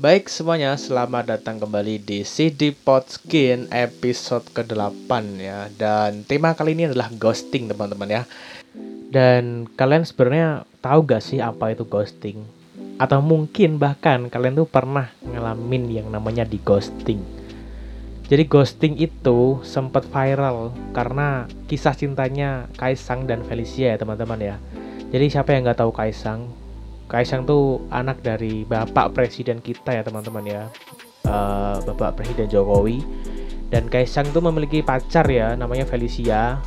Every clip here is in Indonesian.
Baik semuanya, selamat datang kembali di CD Podskin episode ke-8 ya. Dan tema kali ini adalah ghosting teman-teman ya. Dan kalian sebenarnya tahu gak sih apa itu ghosting? Atau mungkin bahkan kalian tuh pernah ngalamin yang namanya di ghosting. Jadi ghosting itu sempat viral karena kisah cintanya Kaisang dan Felicia ya teman-teman ya. Jadi siapa yang nggak tahu Kaisang? Kaisang tuh anak dari bapak presiden kita ya teman-teman ya uh, bapak presiden Jokowi dan Kaisang tuh memiliki pacar ya namanya Felicia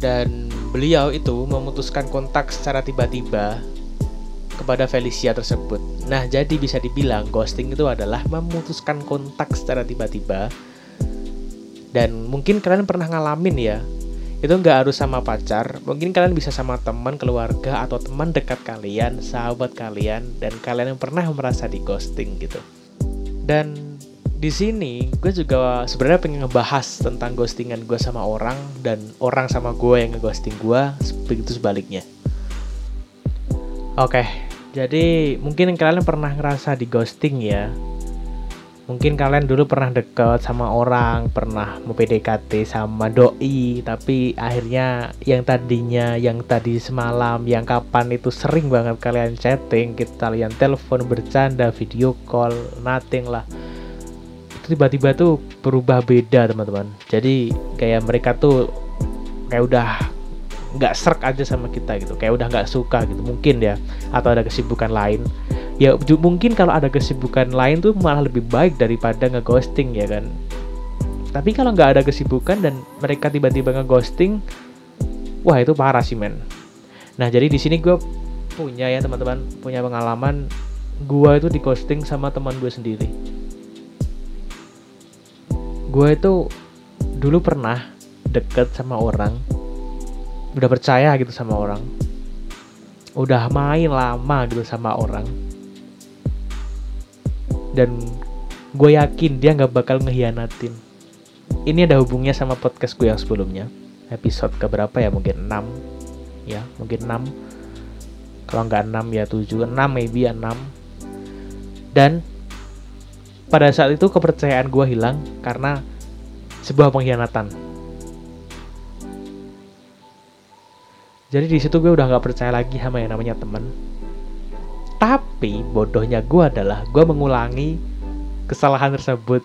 dan beliau itu memutuskan kontak secara tiba-tiba kepada Felicia tersebut. Nah, jadi bisa dibilang ghosting itu adalah memutuskan kontak secara tiba-tiba. Dan mungkin kalian pernah ngalamin ya, itu nggak harus sama pacar. Mungkin kalian bisa sama teman keluarga atau teman dekat kalian sahabat kalian dan kalian yang pernah merasa di ghosting gitu. Dan di sini gue juga sebenarnya pengen ngebahas tentang ghostingan gue sama orang dan orang sama gue yang ngeghosting gue begitu sebaliknya. Oke jadi mungkin kalian pernah ngerasa di ghosting ya mungkin kalian dulu pernah deket sama orang pernah mau PDKT sama doi tapi akhirnya yang tadinya yang tadi semalam yang kapan itu sering banget kalian chatting kita kalian telepon bercanda video call nothing lah. Itu tiba-tiba tuh berubah beda teman-teman. Jadi kayak mereka tuh kayak udah nggak serk aja sama kita gitu kayak udah nggak suka gitu mungkin ya atau ada kesibukan lain ya mungkin kalau ada kesibukan lain tuh malah lebih baik daripada ngeghosting ya kan? Tapi kalau nggak ada kesibukan dan mereka tiba-tiba ngeghosting wah itu parah sih men. Nah jadi di sini gue punya ya teman-teman punya pengalaman. Gue itu di ghosting sama teman gue sendiri. Gue itu dulu pernah deket sama orang udah percaya gitu sama orang udah main lama gitu sama orang dan gue yakin dia nggak bakal ngehianatin. Ini ada hubungnya sama podcast gue yang sebelumnya. Episode keberapa ya? Mungkin 6 ya mungkin 6 kalau nggak 6 ya 7 6 maybe ya 6 dan pada saat itu kepercayaan gue hilang karena sebuah pengkhianatan. Jadi di situ gue udah nggak percaya lagi sama yang namanya temen tapi bodohnya gue adalah gue mengulangi kesalahan tersebut.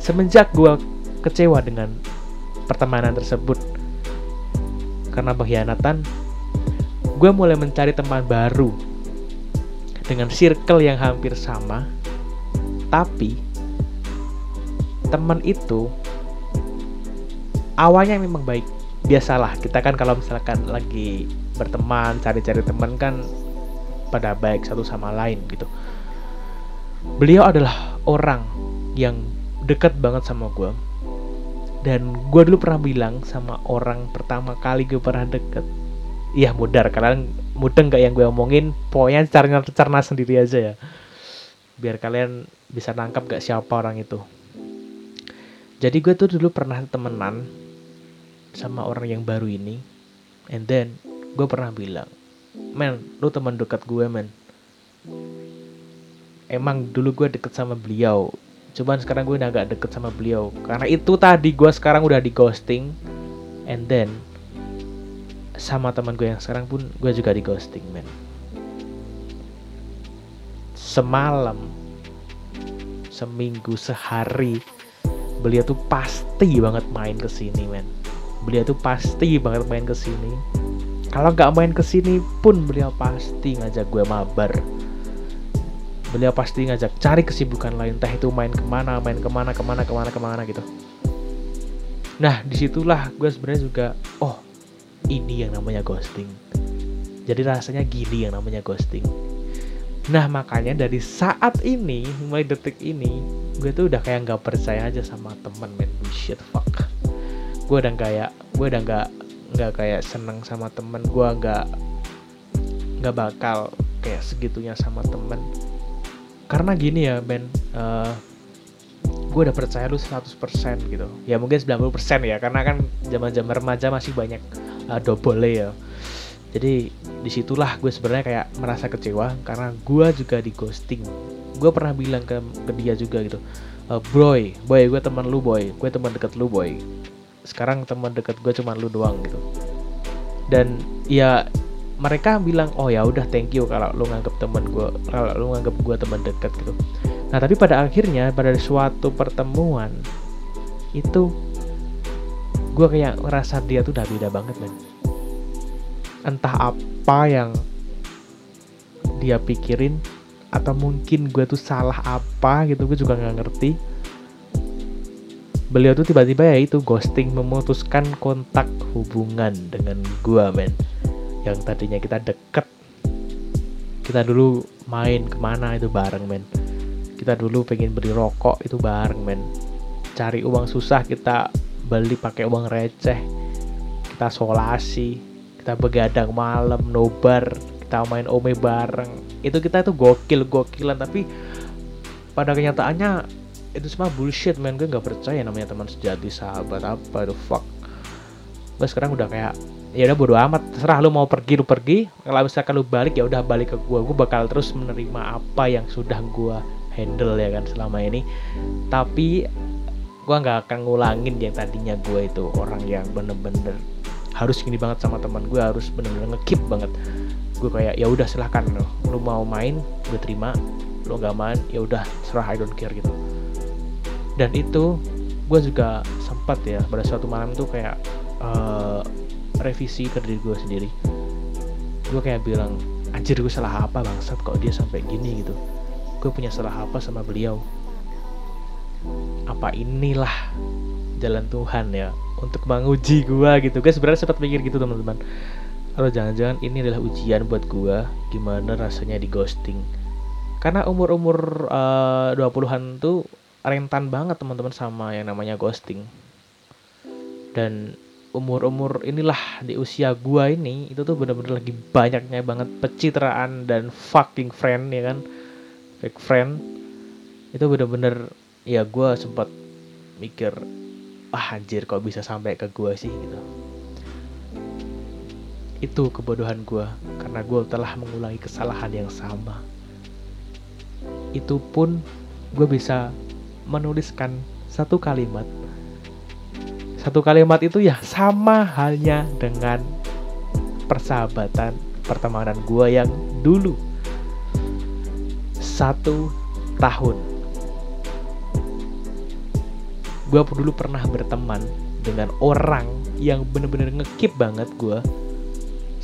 Semenjak gue kecewa dengan pertemanan tersebut karena pengkhianatan gue mulai mencari teman baru dengan circle yang hampir sama. Tapi teman itu awalnya memang baik. Biasalah kita kan kalau misalkan lagi berteman cari-cari teman kan pada baik satu sama lain gitu. Beliau adalah orang yang dekat banget sama gue dan gue dulu pernah bilang sama orang pertama kali gue pernah deket iya mudar kalian mudeng gak yang gue omongin pokoknya caranya cerna sendiri aja ya. Biar kalian bisa nangkap gak siapa orang itu. Jadi gue tuh dulu pernah temenan sama orang yang baru ini and then gue pernah bilang men lu teman dekat gue men. Emang dulu gue deket sama beliau. Cuman sekarang gue udah gak deket sama beliau. Karena itu tadi gue sekarang udah di ghosting. And then sama teman gue yang sekarang pun gue juga di ghosting men. Semalam seminggu sehari beliau tuh pasti banget main ke sini men. Beliau tuh pasti banget main ke sini kalau nggak main ke sini pun beliau pasti ngajak gue mabar. Beliau pasti ngajak cari kesibukan lain entah itu main ke mana main ke mana ke mana ke mana ke mana gitu. Nah di situlah gue sebenarnya juga oh ini yang namanya ghosting. Jadi rasanya gini yang namanya ghosting. Nah makanya dari saat ini mulai detik ini gue tuh udah kayak nggak percaya aja sama temen men shit fuck. Gue udah kayak gue udah nggak nggak kayak seneng sama temen. Gue nggak nggak bakal kayak segitunya sama temen. Karena gini ya Ben uh, eh, gue udah percaya lu 100% gitu. Ya mungkin 90% ya karena kan zaman zaman remaja masih banyak uh, double ya. Jadi di situlah gue sebenarnya kayak merasa kecewa karena gue juga di ghosting. Gue pernah bilang ke, ke dia juga gitu e, boy boy gue teman lu boy. Gue teman deket lu boy sekarang teman deket gue cuma lu doang gitu. Dan ya mereka bilang oh ya udah thank you kalau lu nganggap teman gue kalau lu nganggap gue teman dekat gitu. Nah tapi pada akhirnya pada suatu pertemuan itu gue kayak ngerasa dia tuh udah beda banget men. Entah apa yang dia pikirin atau mungkin gue tuh salah apa gitu gue juga nggak ngerti beliau tuh tiba-tiba ya itu ghosting memutuskan kontak hubungan dengan gue men. Yang tadinya kita deket kita dulu main ke mana itu bareng men. Kita dulu pengen beli rokok itu bareng men. Cari uang susah kita beli pakai uang receh. Kita solasi kita begadang malam nobar kita main ome bareng. Itu kita tuh gokil gokilan tapi pada kenyataannya itu semua bullshit men. Gue nggak percaya namanya teman sejati sahabat apa itu fuck. Gue sekarang udah kayak ya udah bodo amat. Terserah lu mau pergi lu pergi. Kalau misalkan lu balik ya udah balik ke gua. Gua bakal terus menerima apa yang sudah gua handle ya kan selama ini. Tapi gua nggak akan ngulangin yang tadinya gua itu orang yang bener-bener harus gini banget sama teman gua harus bener-bener ngekip banget. Gua kayak ya udah silahkan. Lo lu mau main gue terima. Lu gak main ya udah serah I don't care gitu dan itu gue juga sempat ya pada suatu malam tuh kayak uh, revisi ke diri gue sendiri. Gue kayak bilang anjir gue salah apa bangsat kok dia sampai gini gitu. Gue punya salah apa sama beliau? Apa inilah jalan Tuhan ya untuk menguji gue gitu? Gue sebenarnya sempat mikir gitu teman-teman. Kalau jangan-jangan ini adalah ujian buat gue gimana rasanya di ghosting? Karena umur-umur uh, 20-an tuh rentan banget teman-teman sama yang namanya ghosting. Dan umur-umur inilah di usia gua ini itu tuh bener-bener lagi banyaknya banget pencitraan dan fucking friend ya kan? Fake friend. Itu bener-bener ya gua sempat mikir ah anjir kok bisa sampai ke gua sih? Gitu. Itu kebodohan gua karena gua telah mengulangi kesalahan yang sama. Itu pun gue bisa menuliskan satu kalimat. Satu kalimat itu ya sama halnya dengan persahabatan pertemanan gue yang dulu. Satu tahun. Gue dulu pernah berteman dengan orang yang bener-bener ngekip banget gue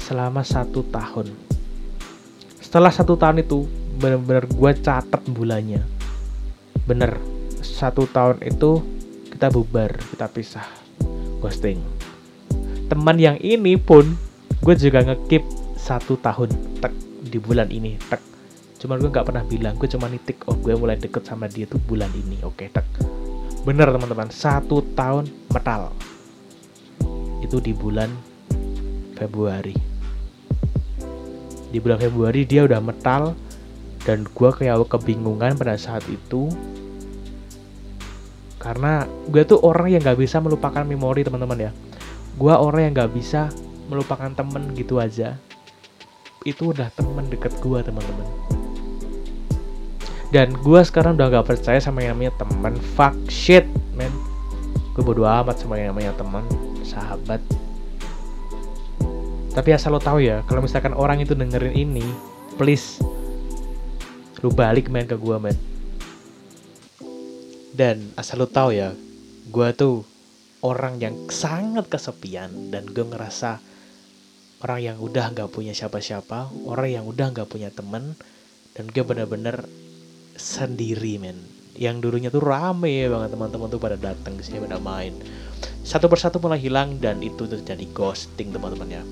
selama satu tahun. Setelah satu tahun itu bener-bener gue catat bulannya. Bener satu tahun itu kita bubar kita pisah ghosting. Teman yang ini pun gue juga ngekip satu tahun tek di bulan ini tek. Cuman gue nggak pernah bilang gue cuma nitik oh gue mulai deket sama dia tuh bulan ini oke tek. Bener teman-teman satu tahun metal. Itu di bulan Februari. Di bulan Februari dia udah metal dan gue kayak kebingungan pada saat itu karena gue tuh orang yang gak bisa melupakan memori teman-teman ya. Gue orang yang gak bisa melupakan temen gitu aja. Itu udah temen deket gue teman-teman. Dan gue sekarang udah gak percaya sama yang namanya temen. Fuck shit man. Gue bodo amat sama yang namanya teman sahabat. Tapi asal lo tahu ya kalau misalkan orang itu dengerin ini please lu balik main ke gue man dan asal lu tahu ya, gue tuh orang yang sangat kesepian dan gue ngerasa orang yang udah nggak punya siapa-siapa, orang yang udah nggak punya temen, dan gue bener-bener sendiri men. Yang dulunya tuh rame banget teman-teman tuh pada datang sini pada main. Satu persatu mulai hilang dan itu terjadi ghosting teman-teman ya.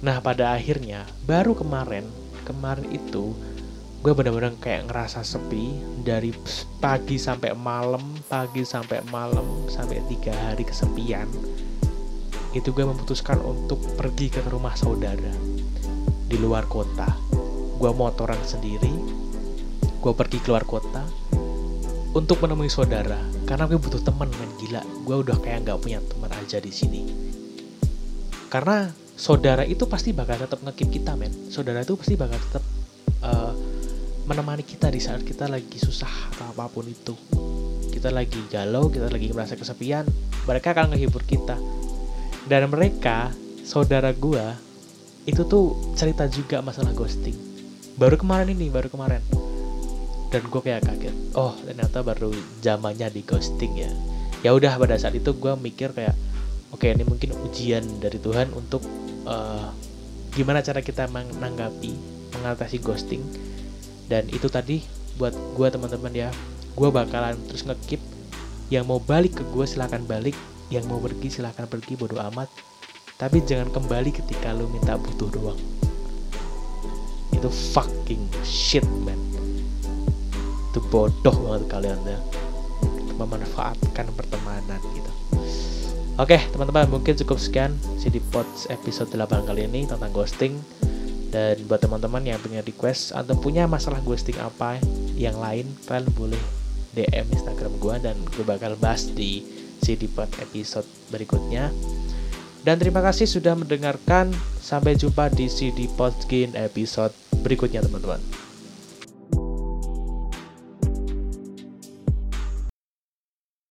Nah pada akhirnya baru kemarin kemarin itu gue bener-bener kayak ngerasa sepi dari pagi sampai malam pagi sampai malam sampai tiga hari kesepian. Itu gue memutuskan untuk pergi ke rumah saudara di luar kota. Gue motoran sendiri gue pergi keluar kota untuk menemui saudara. Karena gue butuh temen men gila. Gue udah kayak nggak punya teman aja di sini. Karena saudara itu pasti bakal tetap ngekip kita men. Saudara itu pasti bakal tetap menemani kita di saat kita lagi susah atau apa pun itu. Kita lagi galau kita lagi merasa kesepian mereka akan menghibur kita. Dan mereka saudara gua itu tuh cerita juga masalah ghosting. Baru kemarin ini baru kemarin. Dan gue kayak kaget oh ternyata baru zamannya di ghosting ya. Ya udah pada saat itu gue mikir kayak oke okay, ini mungkin ujian dari Tuhan untuk uh, gimana cara kita menanggapi mengatasi ghosting dan itu tadi buat gue teman-teman ya. Gue bakalan terus ngekip yang mau balik ke gue silahkan balik. Yang mau pergi silahkan pergi bodo amat. Tapi jangan kembali ketika lu minta butuh doang. Itu fucking shit man. Itu bodoh banget kalian ya. Memanfaatkan pertemanan gitu. Oke teman-teman mungkin cukup sekian. CD Pods episode 8 kali ini tentang ghosting dan buat teman-teman yang punya request atau punya masalah ghosting apa yang lain kalian boleh DM Instagram gue dan gue bakal bahas di CD Pod episode berikutnya. Dan terima kasih sudah mendengarkan. Sampai jumpa di CD Podskin episode berikutnya teman-teman